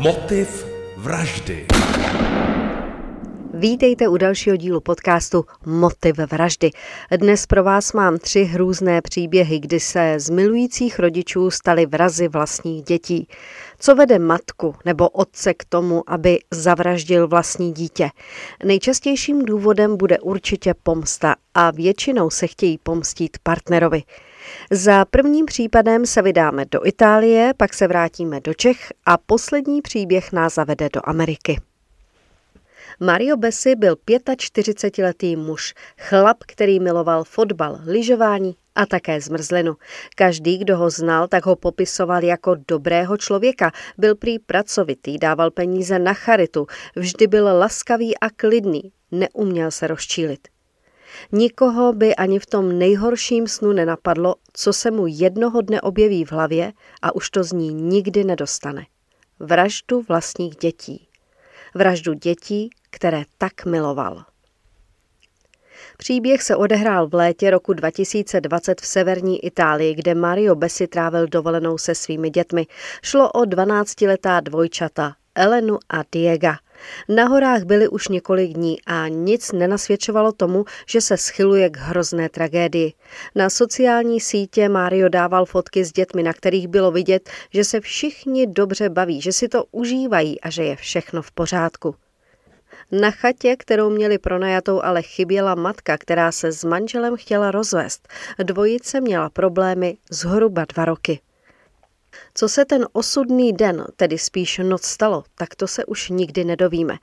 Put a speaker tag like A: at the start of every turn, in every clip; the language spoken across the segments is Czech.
A: Motiv vraždy.
B: Vítejte u dalšího dílu podcastu Motiv vraždy. Dnes pro vás mám tři hrůzné příběhy, kdy se z milujících rodičů stali vrazy vlastních dětí. Co vede matku nebo otce k tomu, aby zavraždil vlastní dítě? Nejčastějším důvodem bude určitě pomsta a většinou se chtějí pomstít partnerovi. Za prvním případem se vydáme do Itálie, pak se vrátíme do Čech a poslední příběh nás zavede do Ameriky. Mario Bessi byl 45-letý muž, chlap, který miloval fotbal, lyžování a také zmrzlinu. Každý, kdo ho znal, tak ho popisoval jako dobrého člověka. Byl prý pracovitý, dával peníze na charitu, vždy byl laskavý a klidný, neuměl se rozčílit. Nikoho by ani v tom nejhorším snu nenapadlo, co se mu jednoho dne objeví v hlavě a už to z ní nikdy nedostane. Vraždu vlastních dětí. Vraždu dětí, které tak miloval. Příběh se odehrál v létě roku 2020 v severní Itálii, kde Mario Bessi trávil dovolenou se svými dětmi. Šlo o 12-letá dvojčata Elenu a Diega. Na horách byli už několik dní a nic nenasvědčovalo tomu, že se schyluje k hrozné tragédii. Na sociální sítě Mario dával fotky s dětmi, na kterých bylo vidět, že se všichni dobře baví, že si to užívají a že je všechno v pořádku. Na chatě, kterou měli pronajatou, ale chyběla matka, která se s manželem chtěla rozvést. Dvojice měla problémy zhruba dva roky. Co se ten osudný den, tedy spíš noc stalo, tak to se už nikdy nedovíme.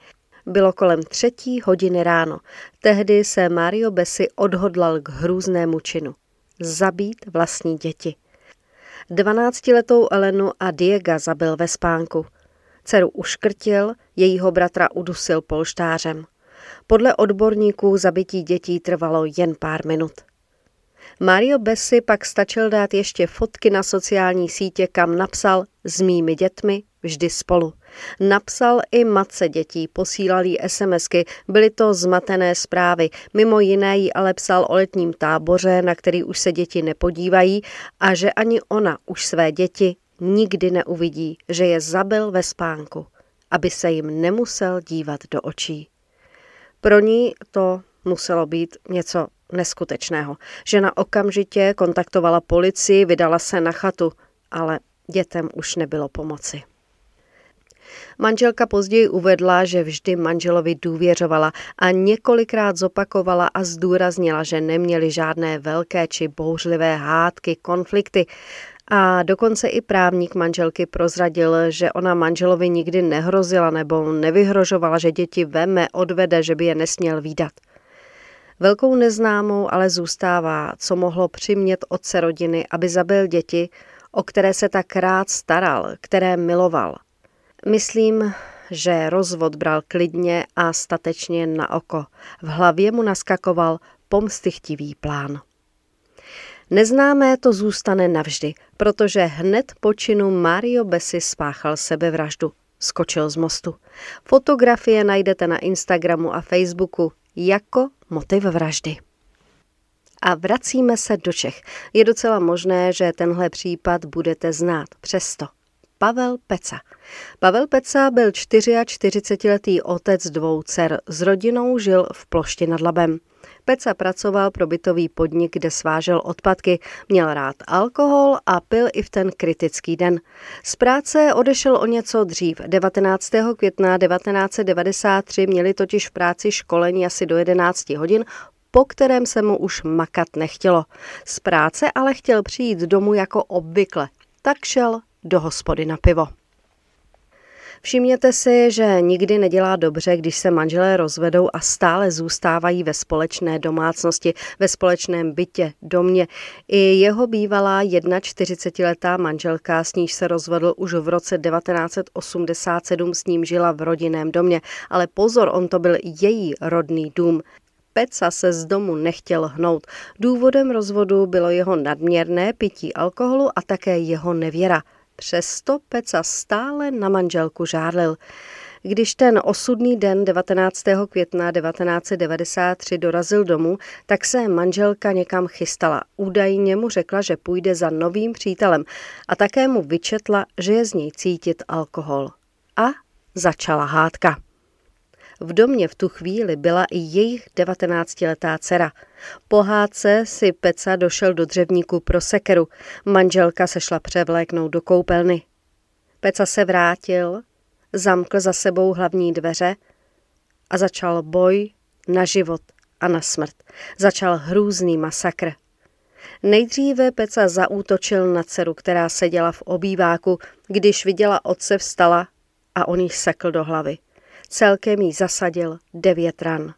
B: Bylo kolem třetí hodiny ráno. Tehdy se Mario Bessi odhodlal k hrůznému činu. Zabít vlastní děti. Dvanáctiletou Elenu a Diega zabil ve spánku. Dceru uškrtil, jejího bratra udusil polštářem. Podle odborníků zabití dětí trvalo jen pár minut. Mario Bessi pak stačil dát ještě fotky na sociální sítě, kam napsal s mými dětmi vždy spolu. Napsal i matce dětí, posílal jí SMSky, byly to zmatené zprávy. Mimo jiné jí ale psal o letním táboře, na který už se děti nepodívají a že ani ona už své děti nikdy neuvidí, že je zabil ve spánku, aby se jim nemusel dívat do očí. Pro ní to muselo být něco neskutečného. Žena okamžitě kontaktovala policii, vydala se na chatu, ale dětem už nebylo pomoci. Manželka později uvedla, že vždy manželovi důvěřovala a několikrát zopakovala a zdůraznila, že neměli žádné velké či bouřlivé hádky, konflikty. A dokonce i právník manželky prozradil, že ona manželovi nikdy nehrozila nebo nevyhrožovala, že děti veme, odvede, že by je nesměl výdat. Velkou neznámou ale zůstává, co mohlo přimět otce rodiny, aby zabil děti, o které se tak rád staral, které miloval. Myslím, že rozvod bral klidně a statečně na oko. V hlavě mu naskakoval pomstychtivý plán. Neznámé to zůstane navždy, protože hned po činu Mario Bessi spáchal sebevraždu. Skočil z mostu. Fotografie najdete na Instagramu a Facebooku jako motiv vraždy. A vracíme se do Čech. Je docela možné, že tenhle případ budete znát. Přesto. Pavel Peca. Pavel Peca byl 44-letý otec dvou dcer. S rodinou žil v Plošti nad Labem. Peca pracoval pro bytový podnik, kde svážel odpadky, měl rád alkohol a pil i v ten kritický den. Z práce odešel o něco dřív. 19. května 1993 měli totiž v práci školení asi do 11 hodin, po kterém se mu už makat nechtělo. Z práce ale chtěl přijít domů jako obvykle, tak šel do hospody na pivo. Všimněte si, že nikdy nedělá dobře, když se manželé rozvedou a stále zůstávají ve společné domácnosti, ve společném bytě, domě. I jeho bývalá 41-letá manželka, s níž se rozvedl už v roce 1987, s ním žila v rodinném domě. Ale pozor, on to byl její rodný dům. Peca se z domu nechtěl hnout. Důvodem rozvodu bylo jeho nadměrné pití alkoholu a také jeho nevěra – Přesto Peca stále na manželku žádlil. Když ten osudný den 19. května 1993 dorazil domů, tak se manželka někam chystala. Údajně mu řekla, že půjde za novým přítelem a také mu vyčetla, že je z něj cítit alkohol. a začala hádka. V domě v tu chvíli byla i jejich 19-letá dcera. Po hádce si Peca došel do dřevníku pro sekeru. Manželka se šla převléknout do koupelny. Peca se vrátil, zamkl za sebou hlavní dveře a začal boj na život a na smrt. Začal hrůzný masakr. Nejdříve Peca zaútočil na dceru, která seděla v obýváku, když viděla otce vstala a on jí sekl do hlavy. Celkem jí zasadil devět ran.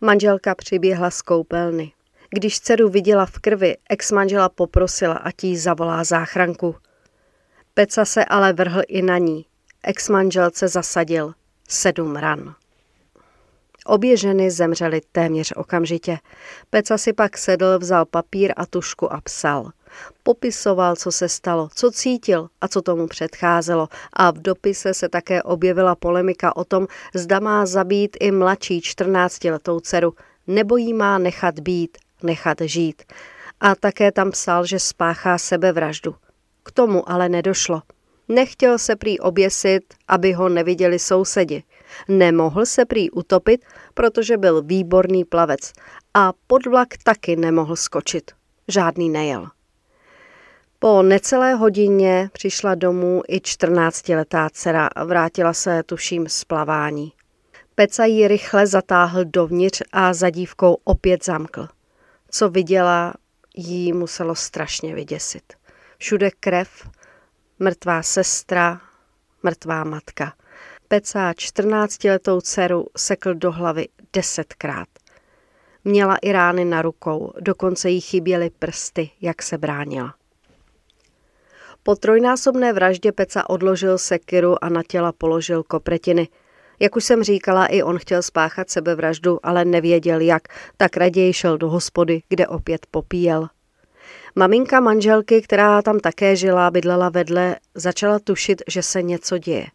B: Manželka přiběhla z koupelny. Když dceru viděla v krvi, ex-manžela poprosila, a jí zavolá záchranku. Peca se ale vrhl i na ní. Ex-manželce zasadil sedm ran. Obě ženy zemřely téměř okamžitě. Peca si pak sedl, vzal papír a tušku a psal. Popisoval, co se stalo, co cítil a co tomu předcházelo. A v dopise se také objevila polemika o tom, zda má zabít i mladší 14-letou dceru, nebo jí má nechat být, nechat žít. A také tam psal, že spáchá sebevraždu. K tomu ale nedošlo. Nechtěl se prý oběsit, aby ho neviděli sousedi. Nemohl se prý utopit, protože byl výborný plavec a pod vlak taky nemohl skočit. Žádný nejel. Po necelé hodině přišla domů i 14-letá dcera vrátila se, tuším, z plavání. Peca ji rychle zatáhl dovnitř a za dívkou opět zamkl. Co viděla, jí muselo strašně vyděsit. Všude krev, mrtvá sestra, mrtvá matka. Peca 14-letou dceru sekl do hlavy desetkrát. Měla i rány na rukou, dokonce jí chyběly prsty, jak se bránila. Po trojnásobné vraždě Peca odložil sekiru a na těla položil kopretiny. Jak už jsem říkala, i on chtěl spáchat sebevraždu, ale nevěděl jak, tak raději šel do hospody, kde opět popíjel. Maminka manželky, která tam také žila, bydlela vedle, začala tušit, že se něco děje.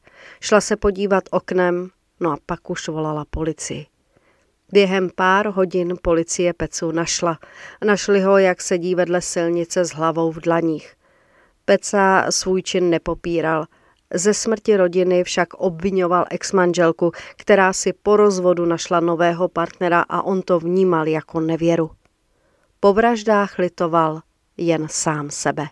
B: Šla se podívat oknem, no a pak už volala policii. Během pár hodin policie Pecu našla. Našli ho, jak sedí vedle silnice s hlavou v dlaních. Peca svůj čin nepopíral. Ze smrti rodiny však obvinoval exmanželku, která si po rozvodu našla nového partnera a on to vnímal jako nevěru. Po vraždách litoval jen sám sebe.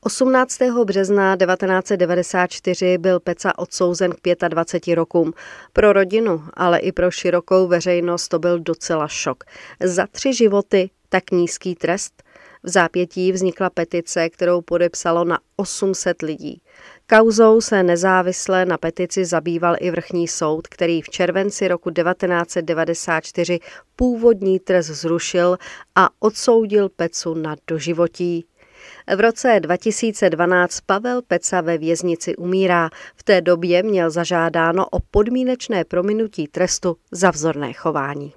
B: 18. března 1994 byl Peca odsouzen k 25 rokům. Pro rodinu, ale i pro širokou veřejnost to byl docela šok. Za tři životy tak nízký trest – v zápětí vznikla petice, kterou podepsalo na 800 lidí. Kauzou se nezávisle na petici zabýval i vrchní soud, který v červenci roku 1994 původní trest zrušil a odsoudil Pecu na doživotí. V roce 2012 Pavel Peca ve věznici umírá. V té době měl zažádáno o podmínečné prominutí trestu za vzorné chování.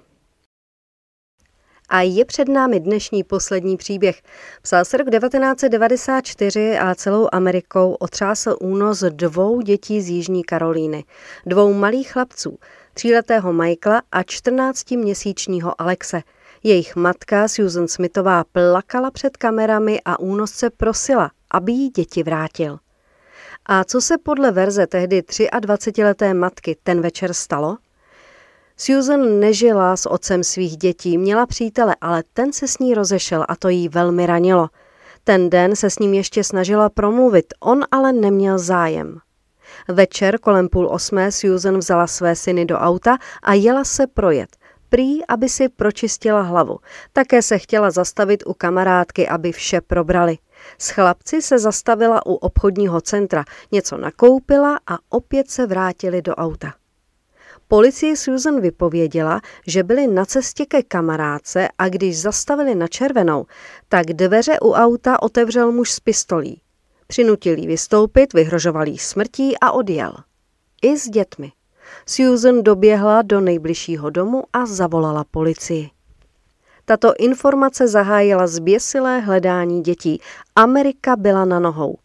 B: A je před námi dnešní poslední příběh. Psal se rok 1994 a celou Amerikou otřásl únos dvou dětí z Jižní Karolíny. Dvou malých chlapců, tříletého Michaela a 14-měsíčního Alexe. Jejich matka Susan Smithová plakala před kamerami a únosce prosila, aby jí děti vrátil. A co se podle verze tehdy 23-leté matky ten večer stalo? Susan nežila s otcem svých dětí, měla přítele, ale ten se s ní rozešel a to jí velmi ranilo. Ten den se s ním ještě snažila promluvit, on ale neměl zájem. Večer kolem půl osmé Susan vzala své syny do auta a jela se projet. Prý, aby si pročistila hlavu. Také se chtěla zastavit u kamarádky, aby vše probrali. S chlapci se zastavila u obchodního centra, něco nakoupila a opět se vrátili do auta. Policii Susan vypověděla, že byli na cestě ke kamarádce a když zastavili na červenou, tak dveře u auta otevřel muž s pistolí. Přinutil jí vystoupit, vyhrožoval jí smrtí a odjel. I s dětmi. Susan doběhla do nejbližšího domu a zavolala policii. Tato informace zahájila zběsilé hledání dětí. Amerika byla na nohou.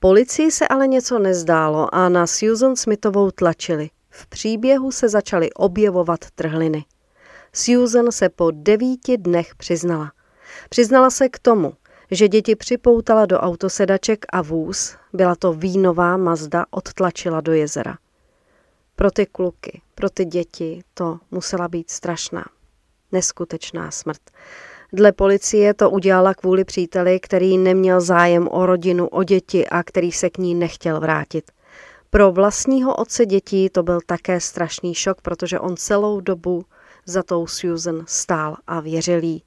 B: Policii se ale něco nezdálo a na Susan Smithovou tlačili. V příběhu se začaly objevovat trhliny. Susan se po devíti dnech přiznala. Přiznala se k tomu, že děti připoutala do autosedaček a vůz, byla to vínová Mazda, odtlačila do jezera. Pro ty kluky, pro ty děti to musela být strašná, neskutečná smrt. Dle policie to udělala kvůli příteli, který neměl zájem o rodinu, o děti a který se k ní nechtěl vrátit. Pro vlastního otce dětí to byl také strašný šok, protože on celou dobu za tou Susan stál a věřil jí.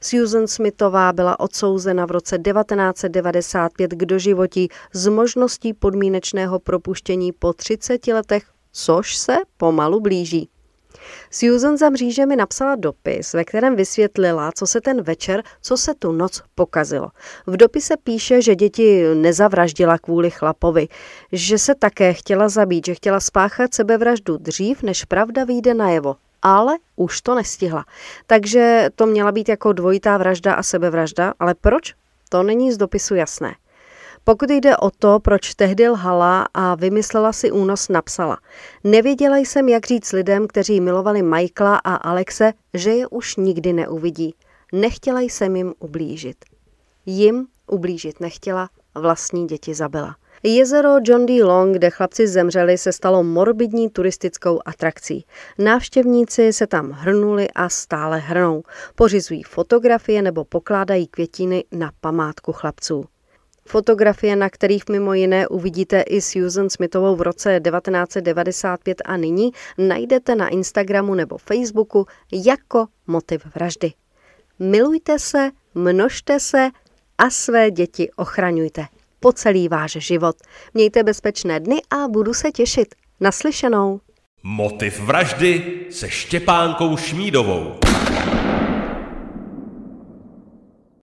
B: Susan Smithová byla odsouzena v roce 1995 k doživotí s možností podmínečného propuštění po 30 letech, což se pomalu blíží. Susan za mřížemi napsala dopis, ve kterém vysvětlila, co se ten večer, co se tu noc pokazilo. V dopise píše, že děti nezavraždila kvůli chlapovi, že se také chtěla zabít, že chtěla spáchat sebevraždu dřív, než pravda vyjde najevo ale už to nestihla. Takže to měla být jako dvojitá vražda a sebevražda, ale proč? To není z dopisu jasné. Pokud jde o to, proč tehdy lhala a vymyslela si únos, napsala. Nevěděla jsem, jak říct lidem, kteří milovali Michaela a Alexe, že je už nikdy neuvidí. Nechtěla jsem jim ublížit. Jim ublížit nechtěla, vlastní děti zabila. Jezero John D. Long, kde chlapci zemřeli, se stalo morbidní turistickou atrakcí. Návštěvníci se tam hrnuli a stále hrnou. Pořizují fotografie nebo pokládají květiny na památku chlapců. Fotografie, na kterých mimo jiné uvidíte i Susan Smithovou v roce 1995 a nyní, najdete na Instagramu nebo Facebooku jako motiv vraždy. Milujte se, množte se a své děti ochraňujte po celý váš život. Mějte bezpečné dny a budu se těšit. Naslyšenou.
A: Motiv vraždy se Štěpánkou Šmídovou.